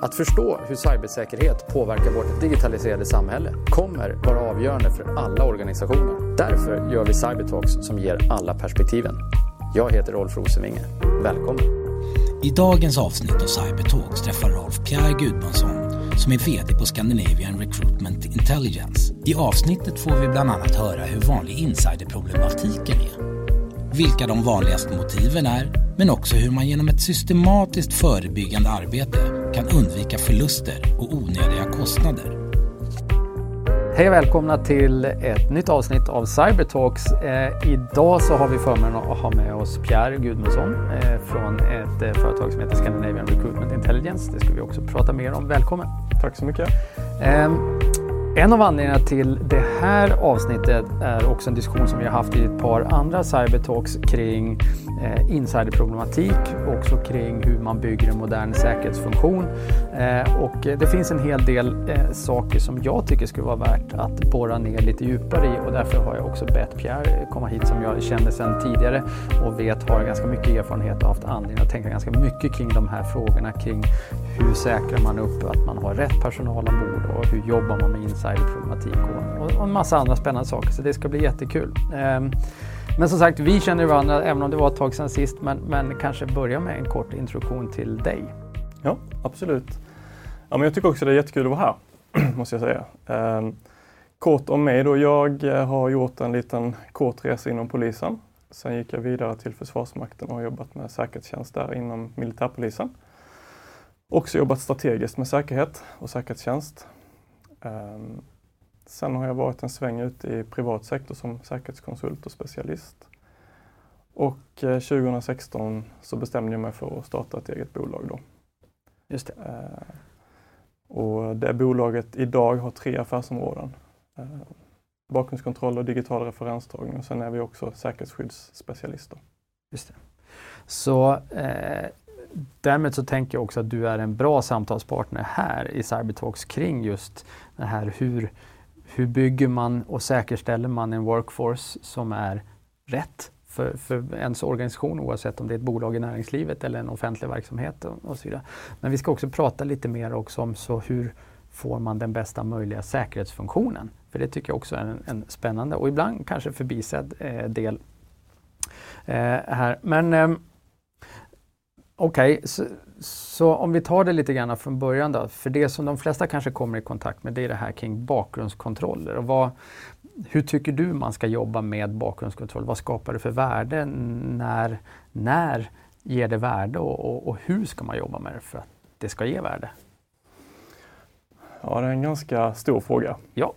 Att förstå hur cybersäkerhet påverkar vårt digitaliserade samhälle kommer vara avgörande för alla organisationer. Därför gör vi Cybertalks som ger alla perspektiven. Jag heter Rolf Rosenvinge. Välkommen! I dagens avsnitt av Cybertalks träffar Rolf Pierre Gudmundsson som är VD på Scandinavian Recruitment Intelligence. I avsnittet får vi bland annat höra hur vanlig insiderproblematiken är vilka de vanligaste motiven är, men också hur man genom ett systematiskt förebyggande arbete kan undvika förluster och onödiga kostnader. Hej och välkomna till ett nytt avsnitt av Cybertalks. Eh, idag så har vi förmånen att ha med oss Pierre Gudmundsson eh, från ett eh, företag som heter Scandinavian Recruitment Intelligence. Det ska vi också prata mer om. Välkommen! Tack så mycket! En av anledningarna till det här avsnittet är också en diskussion som vi har haft i ett par andra cybertalks kring eh, insiderproblematik, också kring hur man bygger en modern säkerhetsfunktion. Eh, och det finns en hel del eh, saker som jag tycker skulle vara värt att borra ner lite djupare i och därför har jag också bett Pierre komma hit som jag känner sedan tidigare och vet har ganska mycket erfarenhet och haft anledning att tänka ganska mycket kring de här frågorna kring hur säkrar man upp att man har rätt personal ombord och hur jobbar man med insiderproblematik och, och, en massa andra spännande saker. Så det ska bli jättekul. Ehm, men som sagt, vi känner varandra även om det var ett tag sedan sist. Men, men kanske börja med en kort introduktion till dig. Ja, absolut. Ja, men jag tycker också det är jättekul att vara här, måste jag säga. Ehm, kort om mig då. Jag eh, har gjort en liten kort resa inom polisen. Sen gick jag vidare till Försvarsmakten och har jobbat med säkerhetstjänst där inom militärpolisen. Också jobbat strategiskt med säkerhet och säkerhetstjänst. Um, sen har jag varit en sväng ute i privat sektor som säkerhetskonsult och specialist. Och eh, 2016 så bestämde jag mig för att starta ett eget bolag då. Just det. Uh, och det bolaget idag har tre affärsområden. Uh, bakgrundskontroll och digital referenstagning och sen är vi också säkerhetsskyddsspecialister. Just det. Så eh, därmed så tänker jag också att du är en bra samtalspartner här i Cybertalks kring just det här hur, hur bygger man och säkerställer man en workforce som är rätt för, för ens organisation oavsett om det är ett bolag i näringslivet eller en offentlig verksamhet och, och så vidare. Men vi ska också prata lite mer också om så hur får man den bästa möjliga säkerhetsfunktionen? För det tycker jag också är en, en spännande och ibland kanske förbisedd eh, del eh, här. Men eh, Okej, okay, så, så, om vi tar det lite grann från början då. För det som de flesta kanske kommer i kontakt med det är det här kring bakgrundskontroller. Och vad, hur tycker du man ska jobba med bakgrundskontroll? Vad skapar det för värde? När, när ger det värde och, och, och hur ska man jobba med det för att det ska ge värde? Ja, det är en ganska stor fråga. Ja.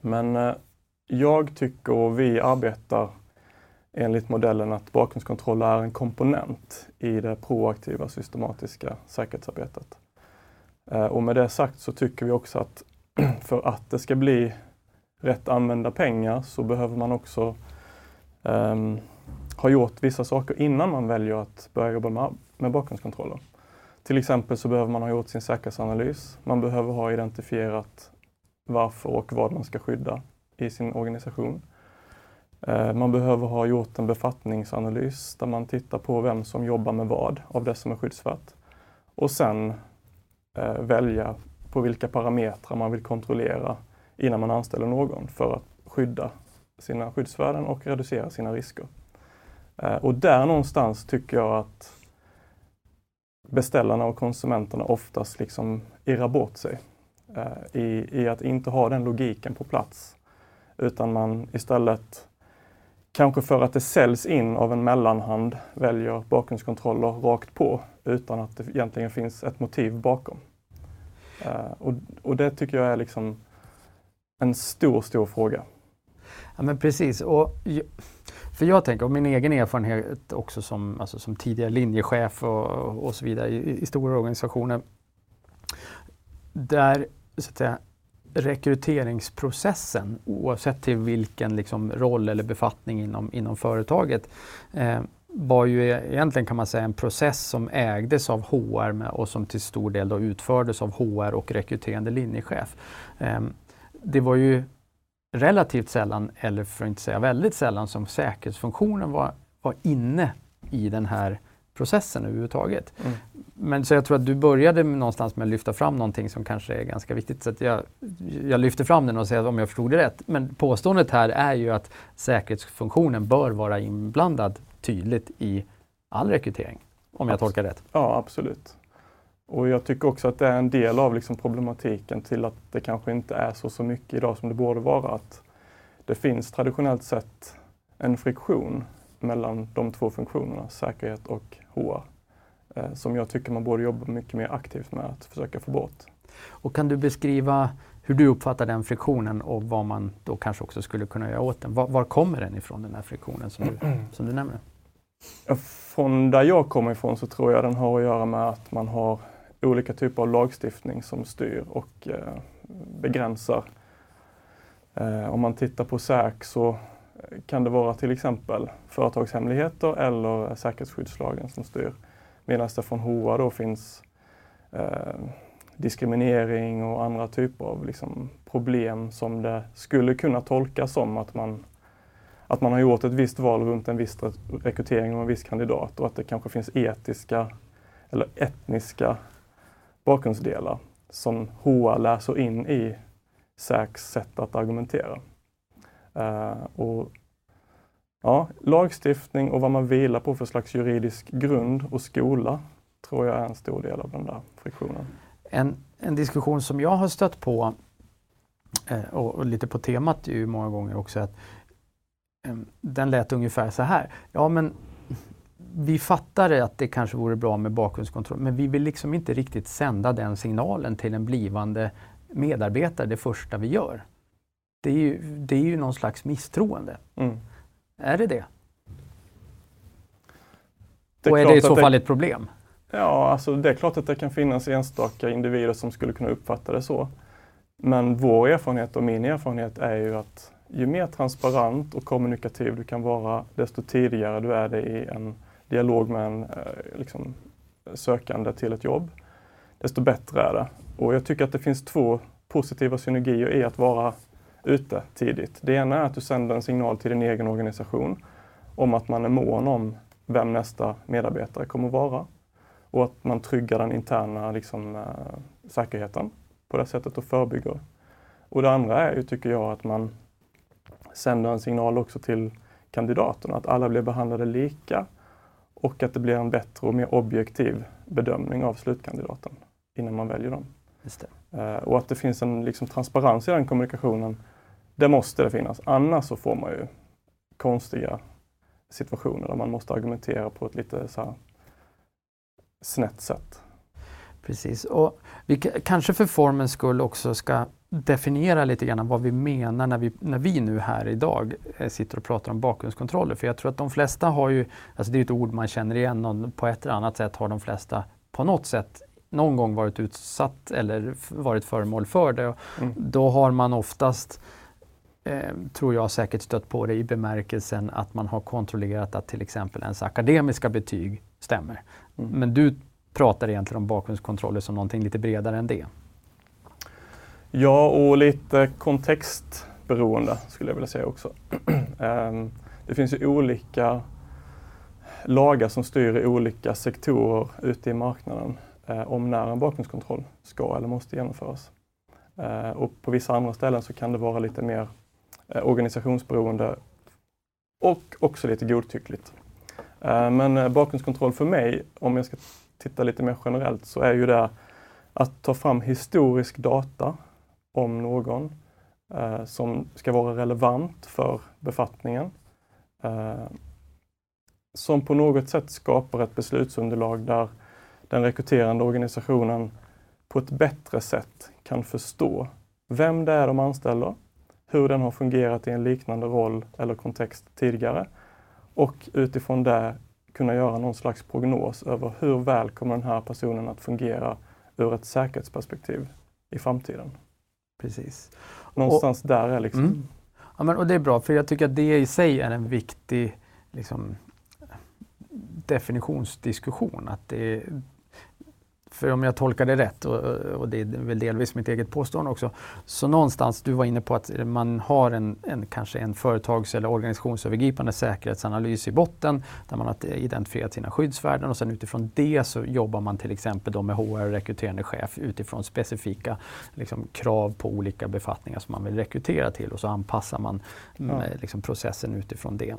Men eh, jag tycker och vi arbetar enligt modellen att bakgrundskontroll är en komponent i det proaktiva systematiska säkerhetsarbetet. Eh, och med det sagt så tycker vi också att för att det ska bli rätt använda pengar så behöver man också um, ha gjort vissa saker innan man väljer att börja jobba med, med bakgrundskontroller. Till exempel så behöver man ha gjort sin säkerhetsanalys. Man behöver ha identifierat varför och vad man ska skydda i sin organisation. Eh, man behöver ha gjort en befattningsanalys där man tittar på vem som jobbar med vad av det som är skyddsvärt. Och sen eh, välja på vilka parametrar man vill kontrollera innan man anställer någon för att skydda sina skyddsvärden och reducera sina risker. Eh, och där någonstans tycker jag att beställarna och konsumenterna oftast liksom irrar bort sig eh, i, i att inte ha den logiken på plats. Utan man istället kanske för att det säljs in av en mellanhand väljer bakgrundskontroller rakt på utan att det egentligen finns ett motiv bakom. Uh, och, och, det tycker jag är liksom en stor, stor fråga. Ja men precis. Och, för jag tänker, och min egen erfarenhet också som, alltså som tidigare linjechef och, och så vidare i, i stora organisationer. Där så att säga, rekryteringsprocessen oavsett till vilken liksom, roll eller befattning inom, inom företaget eh, var ju egentligen kan man säga en process som ägdes av HR med, och som till stor del då utfördes av HR och rekryterande linjechef. Eh, det var ju relativt sällan, eller för att inte säga väldigt sällan, som säkerhetsfunktionen var, var inne i den här processen överhuvudtaget. Mm. men så jag tror att du började med någonstans med att lyfta fram någonting som kanske är ganska viktigt. Så jag, jag lyfter fram den och säger om jag förstod det rätt. Men påståendet här är ju att säkerhetsfunktionen bör vara inblandad tydligt i all rekrytering. Om jag tolkar rätt. Ja, absolut. Och jag tycker också att det är en del av liksom problematiken till att det kanske inte är så, så mycket idag som det borde vara. Att det finns traditionellt sett en friktion mellan de två funktionerna, säkerhet och HR, eh, som jag tycker man borde jobba mycket mer aktivt med att försöka få bort. Och kan du beskriva hur du uppfattar den friktionen och vad man då kanske också skulle kunna göra åt den? Var, var kommer den ifrån, den här friktionen som du, som du nämner? Från där jag kommer ifrån så tror jag den har att göra med att man har olika typer av lagstiftning som styr och eh, begränsar. Eh, om man tittar på SÄK så kan det vara till exempel företagshemligheter eller säkerhetsskyddslagen som styr. Medan det från HOA då finns eh, diskriminering och andra typer av liksom, problem som det skulle kunna tolkas som att man, att man har gjort ett visst val runt en viss rekrytering av en viss kandidat och att det kanske finns etiska eller etniska bakgrundsdelar som HOA läser in i SÄKs sätt att argumentera. Eh, och, ja, lagstiftning och vad man vilar på för slags juridisk grund och skola tror jag är en stor del av den där friktionen. En, en diskussion som jag har stött på eh, och, och, lite på temat ju många gånger också att den lät ungefär så här. Ja men vi fattar att det kanske vore bra med bakgrundskontroll men vi vill liksom inte riktigt sända den signalen till en blivande medarbetare det första vi gör. Det är ju, det är ju någon slags misstroende. Mm. Är det det? det är och är det i så fall det, ett problem? Ja, alltså det är klart att det kan finnas enstaka individer som skulle kunna uppfatta det så. Men vår erfarenhet och min erfarenhet är ju att ju mer transparent och kommunikativ du kan vara, desto tidigare du är det i en dialog med en eh, liksom, sökande till ett jobb, desto bättre är det. Och jag tycker att det finns två positiva synergier i att vara ute tidigt. Det ena är att du sänder en signal till din egen organisation om att man är mån om vem nästa medarbetare kommer att vara och att man tryggar den interna liksom, äh, säkerheten på det sättet och förebygger. Och det andra är ju, tycker jag, att man sänder en signal också till kandidaterna att alla blir behandlade lika och att det blir en bättre och mer objektiv bedömning av slutkandidaten innan man väljer dem. Uh, och att det finns en liksom, transparens i den kommunikationen, det måste det finnas. Annars så får man ju konstiga situationer där man måste argumentera på ett lite så här, snett sätt. Precis, och vi kanske för formens skull också ska definiera lite grann vad vi menar när vi, när vi nu här idag eh, sitter och pratar om bakgrundskontroller. För jag tror att de flesta har ju, alltså det är ett ord man känner igen och på ett eller annat sätt har de flesta på något sätt någon gång varit utsatt eller varit föremål för det. Mm. Då har man oftast, eh, tror jag säkert stött på det i bemärkelsen att man har kontrollerat att till exempel ens akademiska betyg stämmer. Mm. Men du pratar egentligen om bakgrundskontroller som någonting lite bredare än det. Ja, och lite kontextberoende skulle jag vilja säga också. Ehm, det finns ju olika lagar som styr olika sektorer ute i marknaden eh, om när en bakgrundskontroll ska eller måste genomföras. Eh, och på vissa andra ställen så kan det vara lite mer Eh, organisationsberoende och också lite godtyckligt. Eh, men eh, bakgrundskontroll för mig, om jag ska titta lite mer generellt, så är ju det att ta fram historisk data om någon eh, som ska vara relevant för befattningen. Eh, som på något sätt skapar ett beslutsunderlag där den rekryterande organisationen på ett bättre sätt kan förstå vem det är de anställer, hur den har fungerat i en liknande roll eller kontext tidigare och utifrån det kunna göra någon slags prognos över hur väl kommer den här personen att fungera ur ett säkerhetsperspektiv i framtiden. Precis. Någonstans och, där är liksom... Mm. Ja, men, och det är bra, för jag tycker att det i sig är en viktig liksom, definitionsdiskussion. Att det, för om jag tolkar det rätt, och, och, det är väl delvis mitt eget påstående också, så någonstans, du var inne på att man har en, en kanske en företags eller organisationsövergripande säkerhetsanalys i botten där man har identifierat sina skyddsvärden och sen utifrån det så jobbar man till exempel då med HR, rekryterande chef utifrån specifika liksom, krav på olika befattningar som man vill rekrytera till och så anpassar man ja. liksom, processen utifrån det.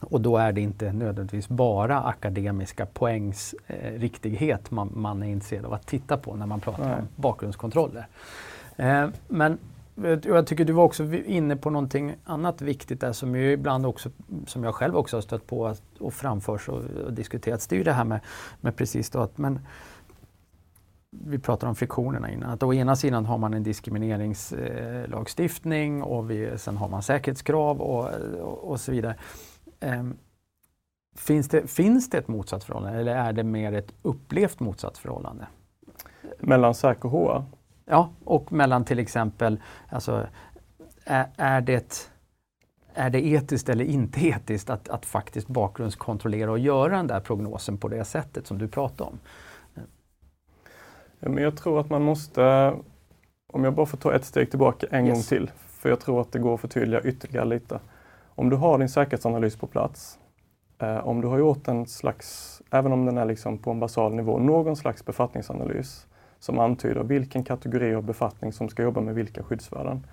Och då är det inte nödvändigtvis bara akademiska poängs eh, riktighet man, man, är intresserad av att titta på när man pratar Nej. om bakgrundskontroller. Eh, men jag tycker du var också inne på någonting annat viktigt där som ju ibland också, som jag själv också har stött på och framförs och, och diskuterats. Det är ju det här med, med precis då att men, vi pratade om friktionerna innan. Att å ena sidan har man en diskrimineringslagstiftning och vi, sen har man säkerhetskrav och, och, och så vidare. Um, finns, det, finns det ett motsatsförhållande eller är det mer ett upplevt motsatsförhållande? Mellan SÄK och HR? Ja, och mellan till exempel, alltså, är, är, det, är det etiskt eller inte etiskt att, att faktiskt bakgrundskontrollera och göra den där prognosen på det sättet som du pratar om? Ja, men jag tror att man måste, om jag bara får ta ett steg tillbaka en yes. gång till, för jag tror att det går att förtydliga ytterligare lite. Om du har din säkerhetsanalys på plats, eh, om du har gjort en slags, även om den är liksom på en basal nivå, någon slags befattningsanalys som antyder vilken kategori av befattning som ska jobba med vilka skyddsvärden.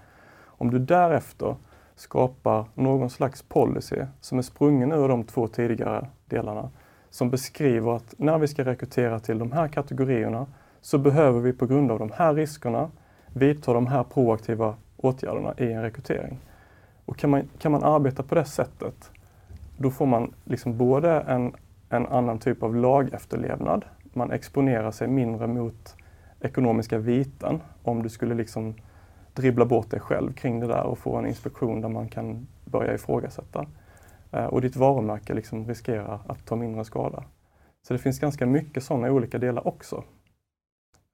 Om du därefter skapar någon slags policy som är sprungen ur de två tidigare delarna, som beskriver att när vi ska rekrytera till de här kategorierna så behöver vi på grund av de här riskerna vidta de här proaktiva åtgärderna i en rekrytering. Och kan man, kan man arbeta på det sättet, då får man liksom både en, en annan typ av lagefterlevnad, man exponerar sig mindre mot ekonomiska viten om du skulle liksom dribbla bort dig själv kring det där och få en inspektion där man kan börja ifrågasätta. Eh, och ditt varumärke liksom riskerar att ta mindre skada. Så det finns ganska mycket sådana olika delar också.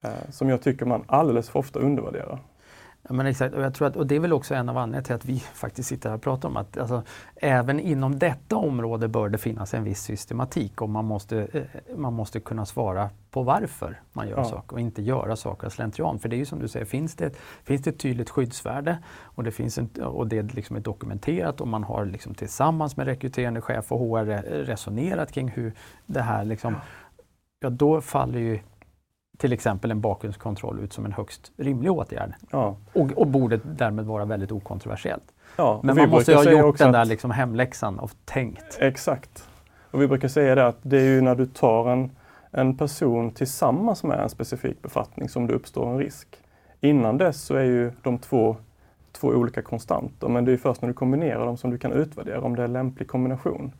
Eh, som jag tycker man alldeles för ofta undervärderar. Ja, men exakt, och, jag tror att, och det är väl också en av anledningarna till att vi faktiskt sitter här och pratar om att alltså, även inom detta område bör det finnas en viss systematik och man måste, eh, man måste kunna svara på varför man gör ja. saker och inte göra saker slentrian. För det är ju som du säger, finns det, finns det ett tydligt skyddsvärde och det, finns en, och det liksom är dokumenterat och man har liksom tillsammans med rekryterande chef och HR resonerat kring hur det här liksom, ja då faller ju till exempel en bakgrundskontroll ut som en högst rimlig åtgärd. Ja. Och, och borde därmed vara väldigt okontroversiellt. Ja, Men man måste ha gjort den där liksom hemläxan och tänkt. Exakt. Och vi brukar säga det att det är ju när du tar en, en person tillsammans med en specifik befattning som det uppstår en risk. Innan dess så är ju de två, två olika konstanter, men det är först när du kombinerar dem som du kan utvärdera om det är en lämplig kombination.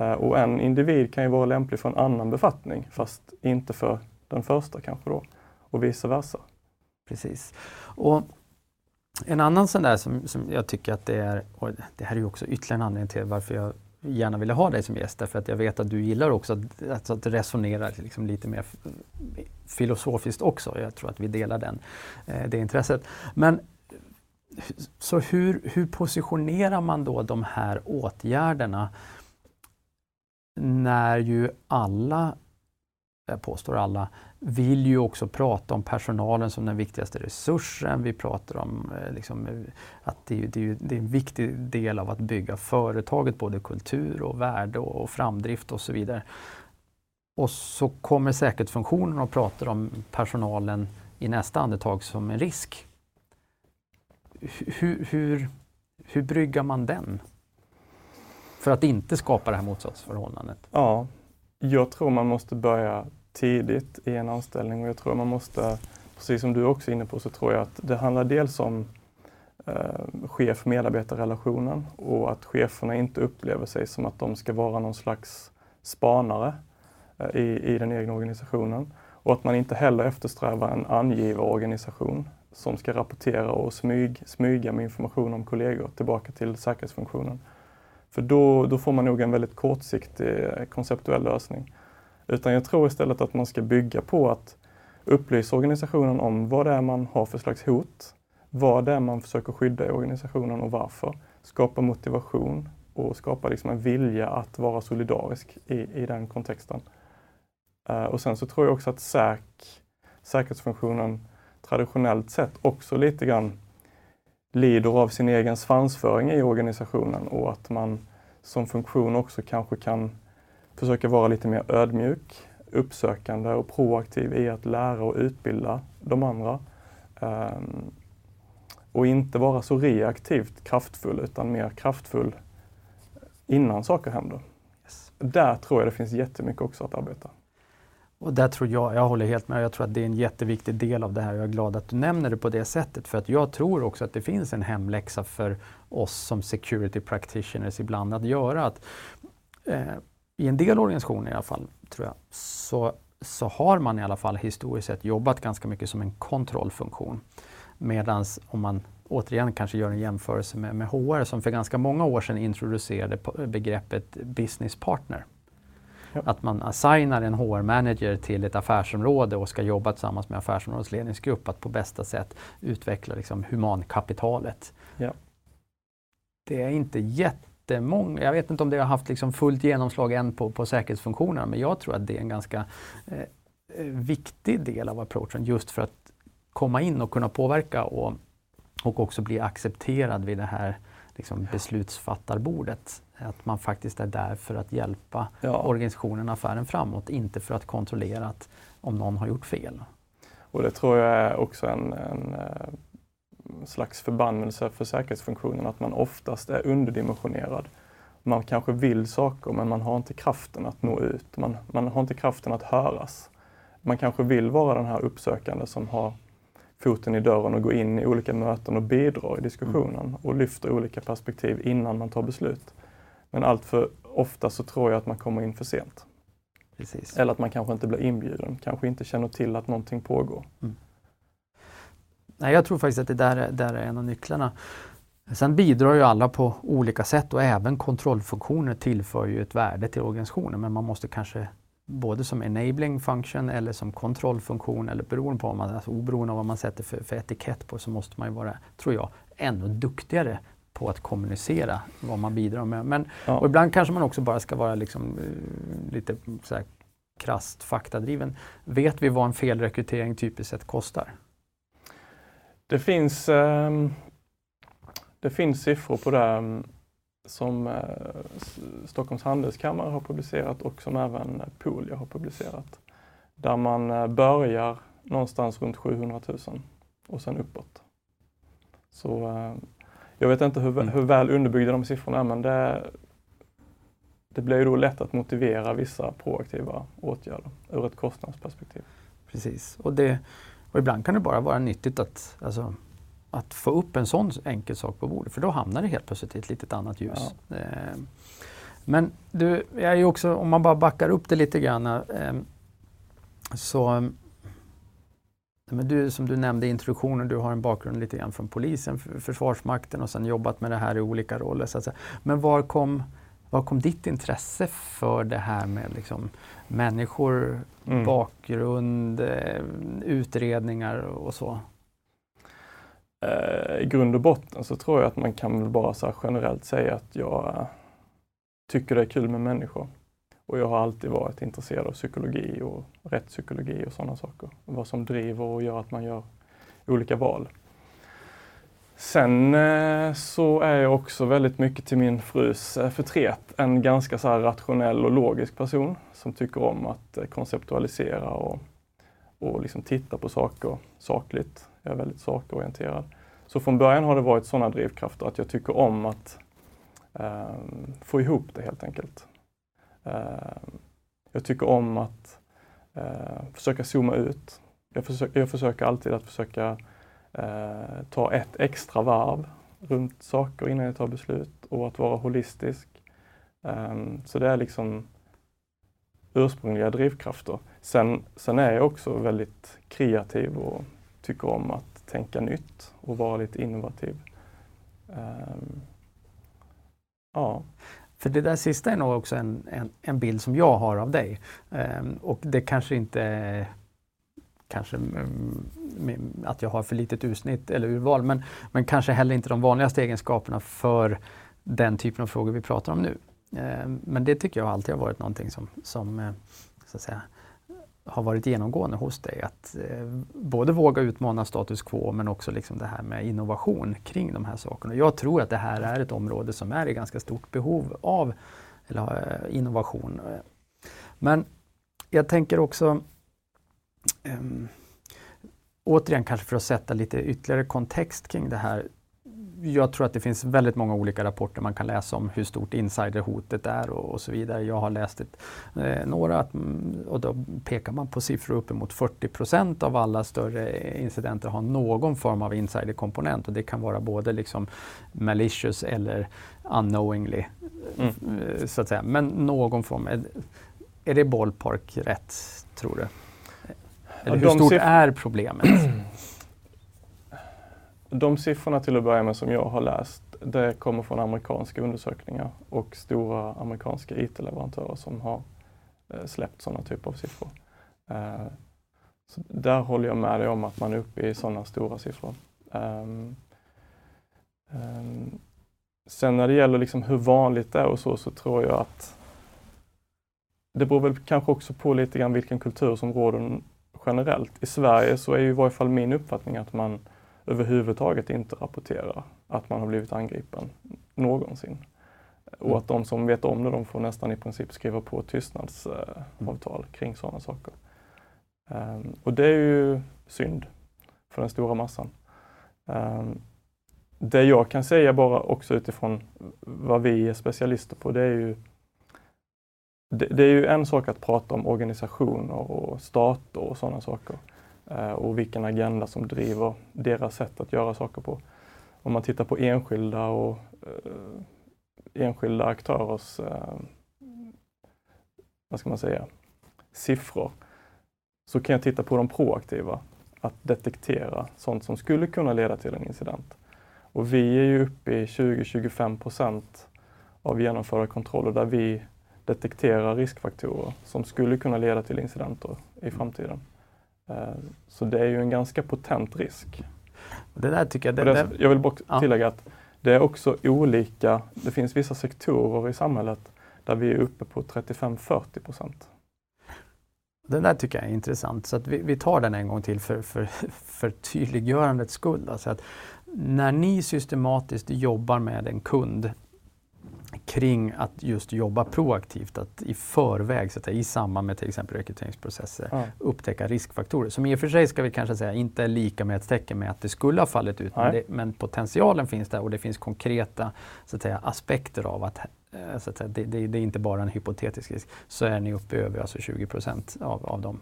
Uh, och en individ kan ju vara lämplig för en annan befattning, fast inte för den första kanske då och vice versa. Precis. Och en annan sån där som, som jag tycker att det är, och det här är ju också ytterligare en anledning till varför jag gärna ville ha dig som gäst, därför att jag vet att du gillar också att, alltså att resonera liksom lite mer filosofiskt också. Jag tror att vi delar den, eh, det intresset. Men så hur, hur positionerar man då de här åtgärderna när ju alla jag påstår alla, vill ju också prata om personalen som den viktigaste resursen. Vi pratar om eh, liksom, eh, att det är, det, är, det är, en viktig del av att bygga företaget, både kultur och värde och, och framdrift och så vidare. Och så kommer säkerhetsfunktionen och pratar om personalen i nästa andetag som en risk. Hur, hur, hur bryggar man den? För att inte skapa det här motsatsförhållandet. Ja, jag tror man måste börja tidigt i en anställning och jag tror man måste, precis som du också är inne på, så tror jag att det handlar dels om eh, chef-medarbetarrelationen och att cheferna inte upplever sig som att de ska vara någon slags spanare eh, i, i den egna organisationen. Och att man inte heller eftersträvar en angivarorganisation som ska rapportera och smyg, smyga med information om kollegor tillbaka till säkerhetsfunktionen. För då, då får man nog en väldigt kortsiktig eh, konceptuell lösning. Utan jag tror istället att man ska bygga på att upplysa organisationen om vad det är man har för slags hot, vad det är man försöker skydda i organisationen och varför. Skapa motivation och skapa liksom en vilja att vara solidarisk i, i den kontexten. Uh, och sen så tror jag också att säk, säkerhetsfunktionen traditionellt sett också lite grann lider av sin egen svansföring i organisationen och att man som funktion också kanske kan försöka vara lite mer ödmjuk, uppsökande och proaktiv i att lära och utbilda de andra. Um, och inte vara så reaktivt kraftfull utan mer kraftfull innan saker händer. Yes. Där tror jag det finns jättemycket också att arbeta. Och där tror jag, jag håller helt med, jag tror att det är en jätteviktig del av det här. Jag är glad att du nämner det på det sättet för att jag tror också att det finns en hemläxa för oss som security practitioners ibland att göra. Att, eh, I en del organisationer i alla fall, tror jag, så, så har man i alla fall historiskt sett jobbat ganska mycket som en kontrollfunktion. Medan om man återigen kanske gör en jämförelse med, med HR som för ganska många år sedan introducerade begreppet business partner. Ja. Att man assignar en HR-manager till ett affärsområde och ska jobba tillsammans med affärsområdets ledningsgrupp att på bästa sätt utveckla liksom, humankapitalet. Ja. Det är inte jättemånga, jag vet inte om det har haft liksom fullt genomslag än på, på säkerhetsfunktionerna, men jag tror att det är en ganska eh, eh viktig del av approachen just för att komma in och kunna påverka och, och också bli accepterad vid det här liksom, beslutsfattarbordet. Att man faktiskt är där för att hjälpa ja. organisationen, affären framåt, inte för att kontrollera att, om någon har gjort fel. Och det tror jag är också en, en, eh, slags förbannelse för säkerhetsfunktionen, att man oftast är underdimensionerad. Man kanske vill saker men man har inte kraften att nå ut. Man, man har inte kraften att höras. Man kanske vill vara den här uppsökande som har foten i dörren och går in i olika möten och bidrar i diskussionen mm. och lyfter olika perspektiv innan man tar beslut. Men allt för ofta så tror jag att man kommer in för sent. Precis. Eller att man kanske inte blir inbjuden, kanske inte känner till att någonting pågår. Mm. Nej, jag tror faktiskt att det där är, där är en av nycklarna. Sen bidrar ju alla på olika sätt och även kontrollfunktioner tillför ju ett värde till organisationen men man måste kanske både som enabling function eller som kontrollfunktion eller beroende på vad man, alltså oberoende av vad man sätter för, för etikett på så måste man ju vara, tror jag, ännu duktigare på att kommunicera vad man bidrar med. Men, ja. och ibland kanske man också bara ska vara liksom, uh, lite så här, krasst faktadriven. Vet vi vad en felrekrytering typiskt sett kostar? Det finns, eh, det finns siffror på det ehm, som eh, Stockholms handelskammare har publicerat och som även Poolia har publicerat. Där man eh, börjar någonstans runt 700 000 och sen uppåt. Så eh, jag vet inte hur, mm. hur väl underbyggda de siffrorna är men det, det blir ju då lätt att motivera vissa proaktiva åtgärder ur ett kostnadsperspektiv. Precis, och, det, och ibland kan det bara vara nyttigt att alltså, att få upp en sån enkel sak på bordet för då hamnar det helt plötsligt i ett litet annat ljus. Ja. Eh, men du, jag är också, om man bara backar upp det lite grann eh, så men du, som du nämnde i introduktionen, du har en bakgrund lite grann från polisen, Försvarsmakten och sen jobbat med det här i olika roller. Så att säga. Men var kom, var kom ditt intresse för det här med liksom, människor, mm. bakgrund, eh, utredningar och så? Eh, I grund och botten så tror jag att man kan väl bara så generellt säga att jag tycker det är kul med människor. Och jag har alltid varit intresserad av psykologi och rättspsykologi och sådana saker. Vad som driver och gör att man gör olika val. Sen eh, så är jag också väldigt mycket till min frus eh, förtret en ganska så rationell och logisk person som tycker om att eh, konceptualisera och, och liksom titta på saker sakligt. Jag är väldigt sakorienterad. Så från början har det varit sådana drivkrafter att jag tycker om att eh, få ihop det helt enkelt. Eh, jag tycker om att eh, försöka zooma ut. Jag försöker, jag försöker alltid att försöka eh, ta ett extra varv runt saker innan jag tar beslut och att vara holistisk. Ehm, så det är liksom ursprungliga drivkrafter. Sen, sen är jag också väldigt kreativ och tycker om att tänka nytt och vara lite innovativ. Um, ja. För det där sista är nog också en, en, en bild som jag har av dig. Um, och det kanske inte är kanske um, att jag har för litet utsnitt eller urval, men, men kanske heller inte de vanligaste egenskaperna för den typen av frågor vi pratar om nu. Um, men det tycker jag alltid har varit någonting som, som uh, så att säga, har varit genomgående hos dig? Att eh, både våga utmana status quo men också liksom det här med innovation kring de här sakerna. Jag tror att det här är ett område som är i ganska stort behov av eller, eh, innovation. Men jag tänker också eh, återigen kanske för att sätta lite ytterligare kontext kring det här jag tror att det finns väldigt många olika rapporter man kan läsa om hur stort insiderhotet är och, och så vidare. Jag har läst ett, eh, några att, mm, och då pekar man på siffror uppemot 40 procent av alla större incidenter har någon form av insiderkomponent och det kan vara både liksom malicious eller unknowingly. Mm. Eh, så att säga. Men någon form. Är, är det ballpark rätt, tror du? Eller hur stort är problemet? De siffrorna till att börja med som jag har läst, det kommer från amerikanska undersökningar och stora amerikanska IT-leverantörer som har eh, släppt sådana typer av siffror. Eh, så där håller jag med dig om att man är uppe i sådana stora siffror. Ehm, ehm, sen när det gäller liksom hur vanligt det är och så, så tror jag att det beror väl kanske också på lite grann vilken kultur som råder generellt. I Sverige så är ju i varje fall min uppfattning att man överhuvudtaget inte rapporterar att man har blivit angripen någonsin. Och mm. att de som vet om det, de får nästan i princip skriva på tystnadsavtal mm. kring sådana saker. Um, och det är ju synd för den stora massan. Um, det jag kan säga bara också utifrån vad vi är specialister på, det är ju det, det är ju en sak att prata om organisationer och stater och sådana saker. Eh, och vilken agenda som driver deras sätt att göra saker på. Om man tittar på enskilda och eh, enskilda aktörers, eh, vad ska man säga, siffror, så kan jag titta på de proaktiva, att detektera sånt som skulle kunna leda till en incident. Och vi är ju uppe i 20-25 procent av genomförda kontroller där vi detekterar riskfaktorer som skulle kunna leda till incidenter i framtiden. Eh, så det är ju en ganska potent risk. Det där tycker jag... Det, det, jag vill bara tillägga att det är också olika. Det finns vissa sektorer i samhället där vi är uppe på 35-40 procent. Det där tycker jag är intressant, så att vi, vi tar den en gång till för, för, för tydliggörandets skull. Alltså att när ni systematiskt jobbar med en kund kring att just jobba proaktivt, att i förväg, så att i samband med till exempel rekryteringsprocesser, ja. upptäcka riskfaktorer. Som i och för sig ska vi kanske säga inte är lika med ett tecken med att det skulle ha fallit ut, men, det, men, potentialen finns där och det finns konkreta så att säga, aspekter av att, eh, så att säga, det, det, det, är inte bara en hypotetisk risk. Så är ni uppe över alltså 20 procent av, av dem.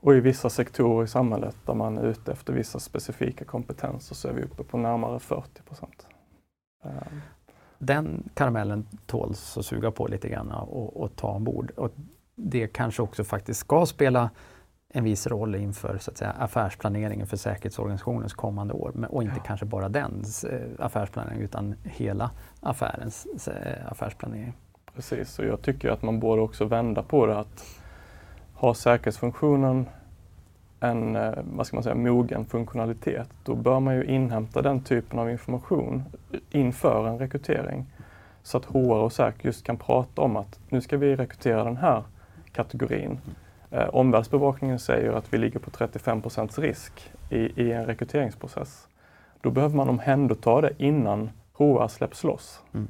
Och i vissa sektorer i samhället där man är ute efter vissa specifika kompetenser så är vi uppe på närmare 40 procent. Den karamellen tåls att suga på lite grann och, och ta ombord. Och det kanske också faktiskt ska spela en viss roll inför så att säga, affärsplaneringen för säkerhetsorganisationens kommande år. Och inte ja. kanske bara dens eh, affärsplanering utan hela affärens eh, affärsplanering. Precis, och jag tycker att man borde också vända på det att ha säkerhetsfunktionen en eh, vad ska man säga, mogen funktionalitet, då bör man ju inhämta den typen av information inför en rekrytering. Så att HR och SÄK just kan prata om att nu ska vi rekrytera den här kategorin. Eh, omvärldsbevakningen säger att vi ligger på 35% risk i, i en rekryteringsprocess. Då behöver man omhänderta det innan HR släpps loss. Mm.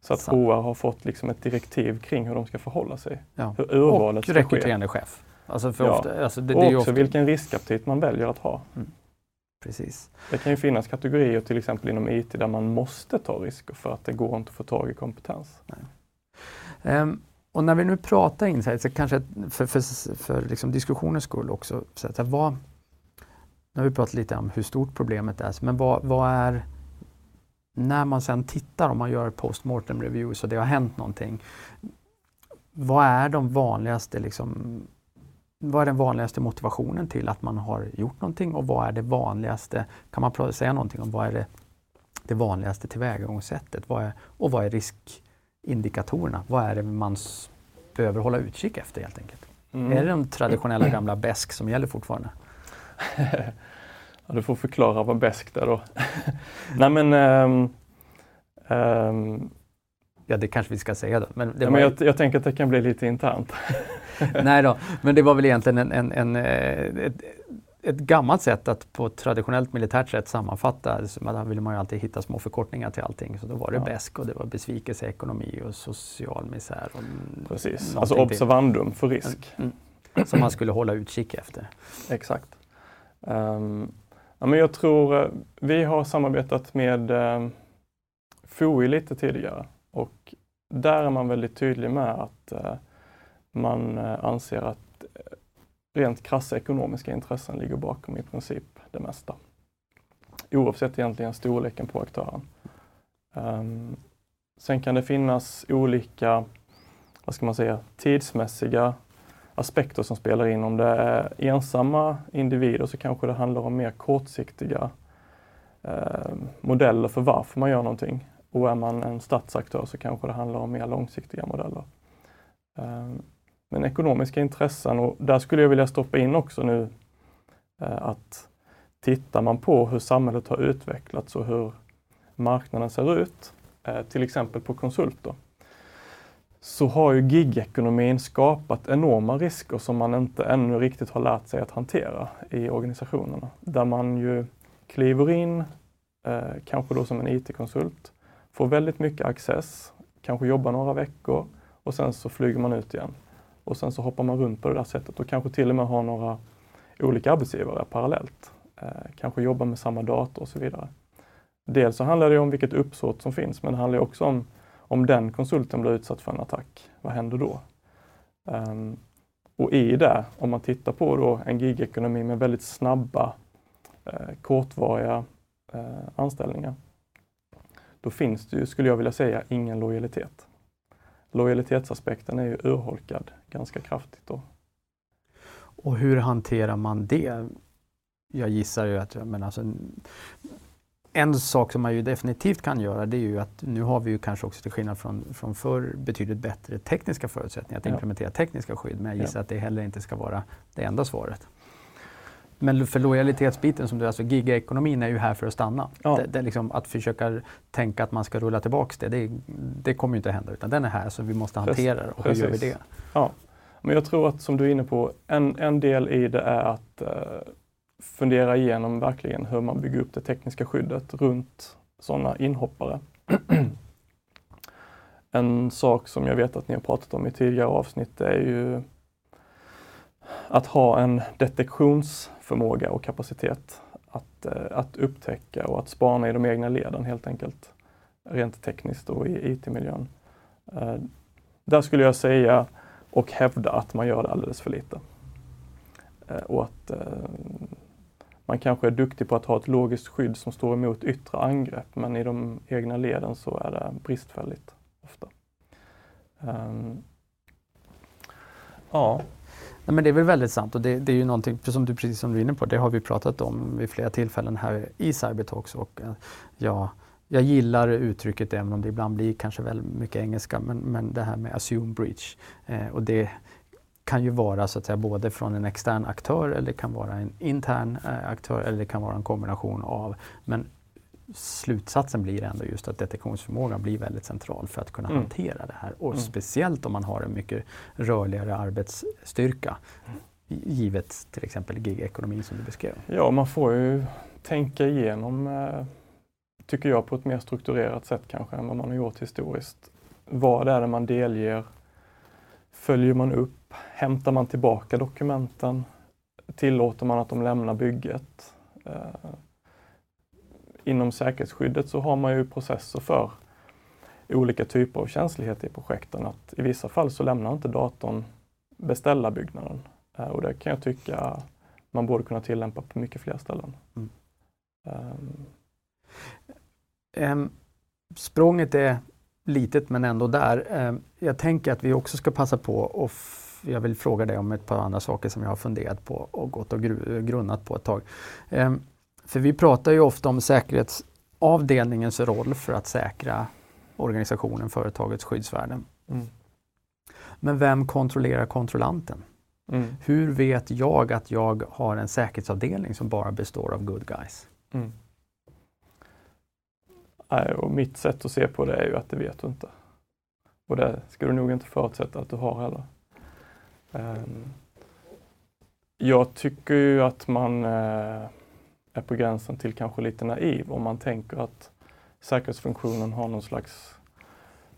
Så att HR har fått liksom ett direktiv kring hur de ska förhålla sig. Ja. Hur urvalet och ska rekryterande ske. chef. Alltså för ja. ofta, alltså det, och det också ofta... vilken riskaptit man väljer att ha. Mm. Precis. Det kan ju finnas kategorier till exempel inom IT där man måste ta risker för att det går inte att få tag i kompetens. Um, och när vi nu pratar insight, så kanske för, för, för liksom diskussionens skull också, så att vad, nu har vi pratat lite om hur stort problemet är, men vad, vad är när man sen tittar, om man gör postmortem reviews och det har hänt någonting, vad är de vanligaste liksom, vad är den vanligaste motivationen till att man har gjort någonting och vad är det vanligaste, kan man säga någonting om vad är det, det vanligaste tillvägagångssättet vad är, och vad är riskindikatorerna? Vad är det man behöver hålla utkik efter helt enkelt? Mm. Är det de traditionella gamla BESK som gäller fortfarande? ja, du får förklara vad BESK är då. Nej men um, um, Ja, det kanske vi ska säga då. Men, ja, men jag, jag, tänker att det kan bli lite internt. Nej då, men det var väl egentligen en, en, en ett, ett gammalt sätt att på ett traditionellt militärt sätt sammanfatta. Där ville man ju alltid hitta små förkortningar till allting. Så då var det ja. BESK och det var besvikelse, ekonomi och social misär. Och Precis, alltså observandum för risk. Mm. Som man skulle hålla utkik efter. Exakt. Um, ja, men jag tror, uh, vi har samarbetat med uh, FOI lite tidigare och där är man väldigt tydlig med att uh, man eh, anser att eh, rent krassa ekonomiska intressen ligger bakom i princip det mesta. Oavsett egentligen storleken på aktören. Ehm, sen kan det finnas olika, vad ska man säga, tidsmässiga aspekter som spelar in. Om det är ensamma individer så kanske det handlar om mer kortsiktiga eh, modeller för varför man gör någonting. Och är man en statsaktör så kanske det handlar om mer långsiktiga modeller. Eh, men ekonomiska intressen och där skulle jag vilja stoppa in också nu eh, att tittar man på hur samhället har utvecklats och hur marknaden ser ut, eh, till exempel på konsulter, så har ju gigekonomin skapat enorma risker som man inte ännu riktigt har lärt sig att hantera i organisationerna. Där man ju kliver in, eh, kanske då som en IT-konsult, får väldigt mycket access, kanske jobbar några veckor och sen så flyger man ut igen och sen så hoppar man runt på det där sättet och kanske till och med har några olika arbetsgivare parallellt. Eh, kanske jobbar med samma dator och så vidare. Dels så handlar det om vilket uppsåt som finns, men det handlar också om om den konsulten blir utsatt för en attack, vad händer då? Um, och i det, om man tittar på då en gigekonomi med väldigt snabba, eh, kortvariga eh, anställningar, då finns det ju, skulle jag vilja säga, ingen lojalitet lojalitetsaspekten är ju urholkad ganska kraftigt. Då. Och hur hanterar man det? Jag gissar ju att men alltså, en sak som man ju definitivt kan göra det är ju att nu har vi ju kanske också till skillnad från, från förr betydligt bättre tekniska förutsättningar att ja. implementera tekniska skydd. Men jag gissar ja. att det heller inte ska vara det enda svaret. Men för lojalitetsbiten, som du, alltså gigaekonomin är ju här för att stanna. Ja. Det, det liksom, att försöka tänka att man ska rulla tillbaka det, det, det kommer inte att hända. Utan den är här så vi måste hantera det. Och hur gör vi det? Ja. Men jag tror att som du är inne på, en, en del i det är att uh, fundera igenom verkligen hur man bygger upp det tekniska skyddet runt sådana inhoppare. en sak som jag vet att ni har pratat om i tidigare avsnitt är ju att ha en detektionsförmåga och kapacitet att, eh, att upptäcka och att spana i de egna leden helt enkelt. Rent tekniskt och i IT-miljön. Eh, där skulle jag säga och hävda att man gör det alldeles för lite. Eh, och att man kanske är duktig på att ha ett logiskt skydd som står emot yttre angrepp men i de egna leden så är det bristfälligt ofta. Ehm, ja, Nej, men det är väl väldigt sant och det, det är ju någonting, som du, precis som du är inne på, det har vi pratat om vid flera tillfällen här i Cybertalks. Och, eh, ja, jag gillar uttrycket även om det ibland blir kanske väl mycket engelska, men, men det här med assume breach. Eh, och det kan ju vara så att säga både från en extern aktör eller det kan vara en intern eh, aktör eller det kan vara en kombination av. Men slutsatsen blir ändå just att detektionsförmågan blir väldigt central för att kunna mm. hantera det här. Och mm. speciellt om man har en mycket rörligare arbetsstyrka. Givet till exempel gigekonomin som du beskrev. Ja, man får ju tänka igenom, eh, tycker jag, på ett mer strukturerat sätt kanske än vad man har gjort historiskt. Vad är det man delger? Följer man upp? Hämtar man tillbaka dokumenten? Tillåter man att de lämnar bygget? Inom säkerhetsskyddet så har man ju processer för olika typer av känslighet i projekten. Att I vissa fall så lämnar inte datorn beställarbyggnaden eh, och det kan jag tycka man borde kunna tillämpa på mycket fler ställen. Mm. Um. Um, språnget är litet men ändå där. Um, jag tänker att vi också ska passa på och jag vill fråga dig om ett par andra saker som jag har funderat på och gått och grunnat på ett tag. För vi pratar ju ofta om säkerhetsavdelningens roll för att säkra organisationen, företagets skyddsvärden. Mm. Men vem kontrollerar kontrollanten? Mm. Hur vet jag att jag har en säkerhetsavdelning som bara består av good guys? Mm. Och mitt sätt att se på det är ju att det vet du inte. Och det ska du nog inte förutsätta att du har heller. Ehm, jag tycker ju att man eh, är på gränsen till kanske lite naiv om man tänker att säkerhetsfunktionen har någon slags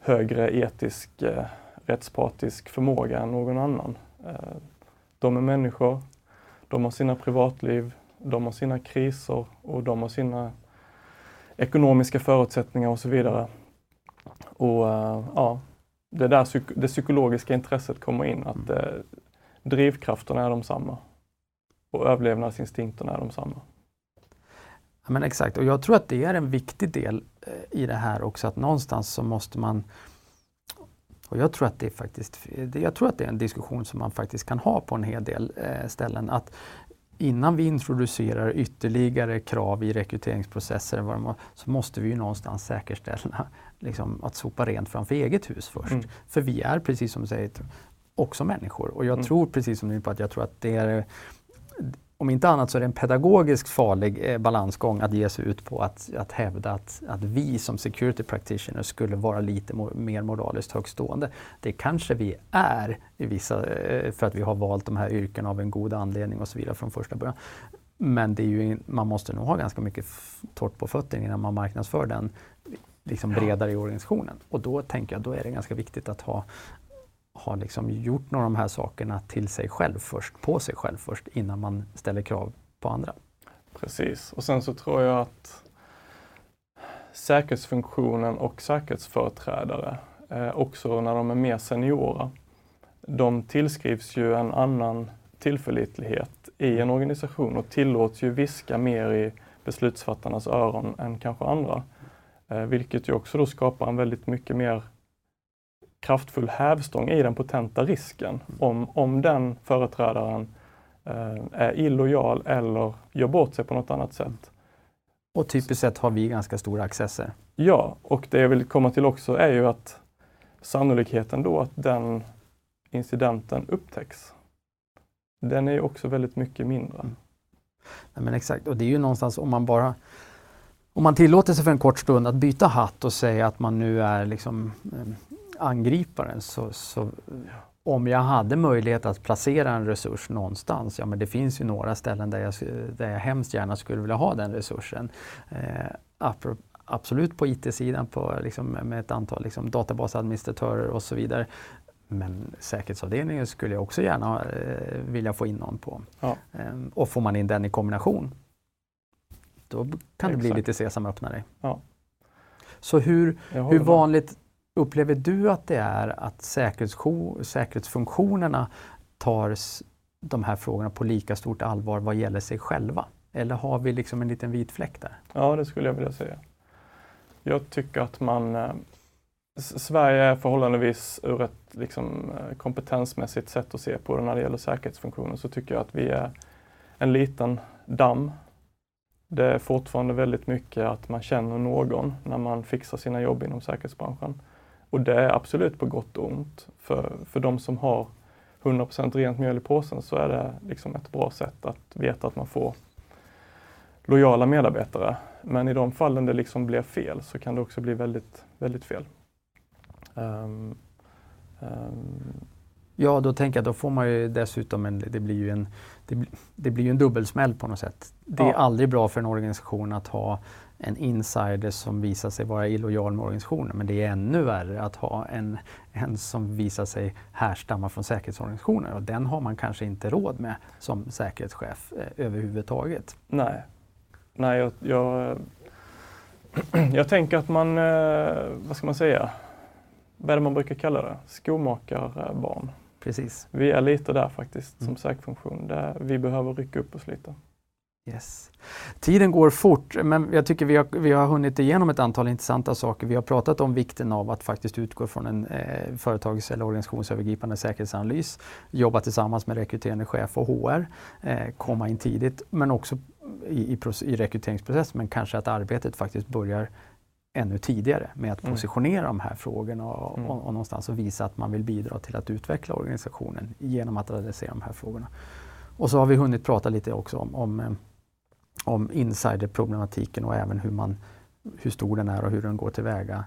högre etisk eh, rättspartisk förmåga än någon annan. Eh, de är människor, de har sina privatliv, de har sina kriser och de har sina ekonomiska förutsättningar och så vidare. Och uh, ja, det är där psyk det psykologiska intresset kommer in, att uh, drivkrafterna är de samma och överlevnadsinstinkterna är de samma. Men exakt, och jag tror att det är en viktig del eh, i det här också, att någonstans så måste man och jag tror att det är faktiskt, jag tror att det är en diskussion som man faktiskt kan ha på en hel del eh, ställen. Att innan vi introducerar ytterligare krav i rekryteringsprocesser så måste vi ju någonstans säkerställa liksom, att sopa rent framför eget hus först. Mm. För vi är, precis som du säger, också människor. Och jag mm. tror, precis som du på att jag tror att det är om inte annat så är det en pedagogiskt farlig eh, balansgång att ge sig ut på att, att hävda att, att vi som security practitioners skulle vara lite mo mer moraliskt högstående. Det kanske vi är i vissa, eh, för att vi har valt de här yrkena av en god anledning och så vidare från första början. Men det är ju, man måste nog ha ganska mycket torrt på fötterna innan man marknadsför den liksom bredare i organisationen. Och då tänker jag, då är det ganska viktigt att ha har liksom gjort några av de här sakerna till sig själv först, på sig själv först, innan man ställer krav på andra. Precis, och sen så tror jag att säkerhetsfunktionen och säkerhetsföreträdare, eh, också när de är mer seniora, de tillskrivs ju en annan tillförlitlighet i en organisation och tillåts ju viska mer i beslutsfattarnas öron än kanske andra. Eh, vilket ju också då skapar en väldigt mycket mer kraftfull hävstång i den potenta risken. Om, om den företrädaren eh, är illojal eller gör bort sig på något annat sätt. Och typiskt sett har vi ganska stora accesser. Ja, och det jag vill komma till också är ju att sannolikheten då att den incidenten upptäcks, den är ju också väldigt mycket mindre. Mm. Nej, men exakt, och det är ju någonstans om man bara om man tillåter sig för en kort stund att byta hatt och säga att man nu är liksom eh, angriparen så, så om jag hade möjlighet att placera en resurs någonstans, ja men det finns ju några ställen där jag, där jag hemskt gärna skulle vilja ha den resursen. Eh, absolut på IT-sidan liksom, med ett antal liksom, databasadministratörer och så vidare. Men säkerhetsavdelningen skulle jag också gärna eh, vilja få in någon på. Ja. Eh, och får man in den i kombination, då kan Exakt. det bli lite sesam öppna dig. Ja. Så hur, hur vanligt Upplever du att det är att säkerhetsfunktionerna tar de här frågorna på lika stort allvar vad gäller sig själva? Eller har vi liksom en liten vit fläck där? Ja, det skulle jag vilja säga. Jag tycker att man eh, Sverige är förhållandevis ur ett liksom, eh, kompetensmässigt sätt att se på det när det gäller säkerhetsfunktioner så tycker jag att vi är en liten damm. Det är fortfarande väldigt mycket att man känner någon när man fixar sina jobb inom säkerhetsbranschen. Och det är absolut på gott och ont. För, för de som har 100% rent mjöl i påsen så är det liksom ett bra sätt att veta att man får lojala medarbetare. Men i de fallen det liksom blir fel så kan det också bli väldigt, väldigt fel. Um, um, ja, då tänker jag då får man ju dessutom en, det blir ju en, det, det blir ju en dubbelsmäll på något sätt. Det är ja. aldrig bra för en organisation att ha en insider som visar sig vara illojal med organisationen. Men det är ännu värre att ha en, en som visar sig härstamma från säkerhetsorganisationer och den har man kanske inte råd med som säkerhetschef eh, överhuvudtaget. Nej, Nej jag, jag, jag tänker att man, eh, vad ska man säga, vad är det man brukar kalla det? Skomakarbarn. Precis. Vi är lite där faktiskt som mm. säkerhetsfunktion. Där vi behöver rycka upp oss lite. Yes. Tiden går fort, men jag tycker vi har, vi har hunnit igenom ett antal intressanta saker. Vi har pratat om vikten av att faktiskt utgå från en eh, företags eller organisationsövergripande säkerhetsanalys, jobba tillsammans med rekryterande chef och HR, eh, komma in tidigt, men också i, i, i rekryteringsprocessen, men kanske att arbetet faktiskt börjar ännu tidigare med att mm. positionera mm. de här frågorna och, mm. och, och någonstans och visa att man vill bidra till att utveckla organisationen genom att adressera de här frågorna. Och så har vi hunnit prata lite också om, om eh, om insiderproblematiken och även hur, man, hur stor den är och hur den går tillväga.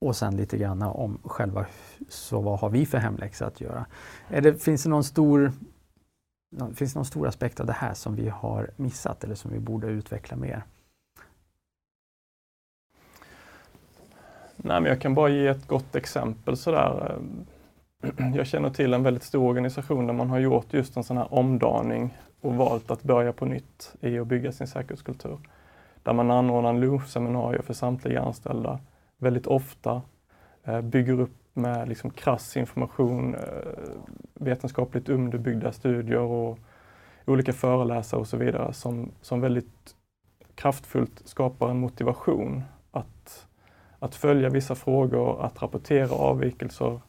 och sen lite grann om själva, så vad har vi för hemläxa att göra? Är det, finns det någon stor Finns det någon stor aspekt av det här som vi har missat eller som vi borde utveckla mer? Nej, men jag kan bara ge ett gott exempel sådär. Jag känner till en väldigt stor organisation där man har gjort just en sån här omdaning och valt att börja på nytt i att bygga sin säkerhetskultur. Där man anordnar lunchseminarier för samtliga anställda väldigt ofta, eh, bygger upp med liksom krass information, eh, vetenskapligt underbyggda studier och olika föreläsare och så vidare som, som väldigt kraftfullt skapar en motivation att, att följa vissa frågor, att rapportera avvikelser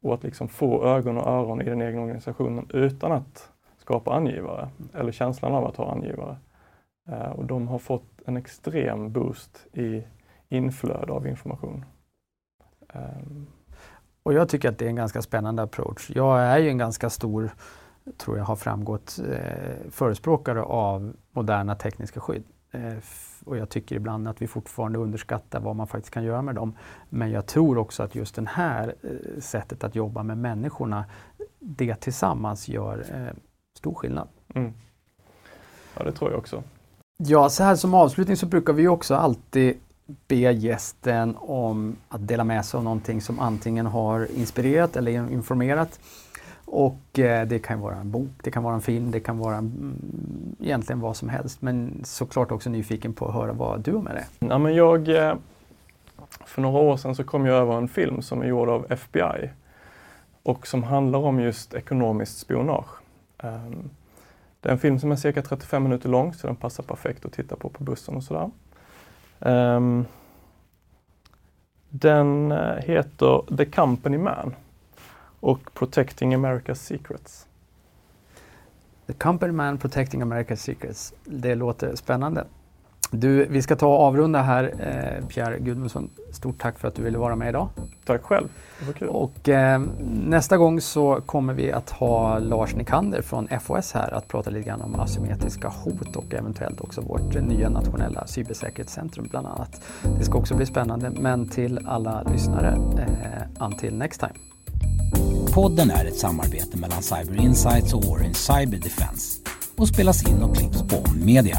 och att liksom få ögon och öron i den egna organisationen utan att skapa angivare eller känslan av att ha angivare. Eh, och de har fått en extrem boost i inflöde av information. Ehm. Och jag tycker att det är en ganska spännande approach. Jag är ju en ganska stor, tror jag har framgått, eh, förespråkare av moderna tekniska skydd. Eh, och jag tycker ibland att vi fortfarande underskattar vad man faktiskt kan göra med dem. Men jag tror också att just det här eh, sättet att jobba med människorna, det tillsammans gör eh, stor skillnad. Mm. Ja, det tror jag också. Ja, så här som avslutning så brukar vi också alltid be gästen om att dela med sig av någonting som antingen har inspirerat eller informerat. Och eh, det kan vara en bok, det kan vara en film, det kan vara mm, egentligen vad som helst. Men såklart också nyfiken på att höra vad du har med dig. Ja, men jag, eh, för några år sedan så kom jag över en film som är gjord av FBI och som handlar om just ekonomiskt spionage. Um, det är en film som är cirka 35 minuter lång så den passar perfekt att titta på på bussen och sådär. Um, den eh, heter The Company Man och Protecting America's Secrets. The Company Man Protecting America's Secrets. Det låter spännande. Du, vi ska ta och avrunda här. Eh, Pierre Gudmundsson, stort tack för att du ville vara med idag. Tack själv, det var kul. Och, eh, nästa gång så kommer vi att ha Lars Nikander från FOS här att prata lite grann om asymmetriska hot och eventuellt också vårt nya nationella cybersäkerhetscentrum bland annat. Det ska också bli spännande, men till alla lyssnare, eh, until next time. Podden är ett samarbete mellan Cyber Insights och Orange Cyber Defense och spelas in och klipps på Media.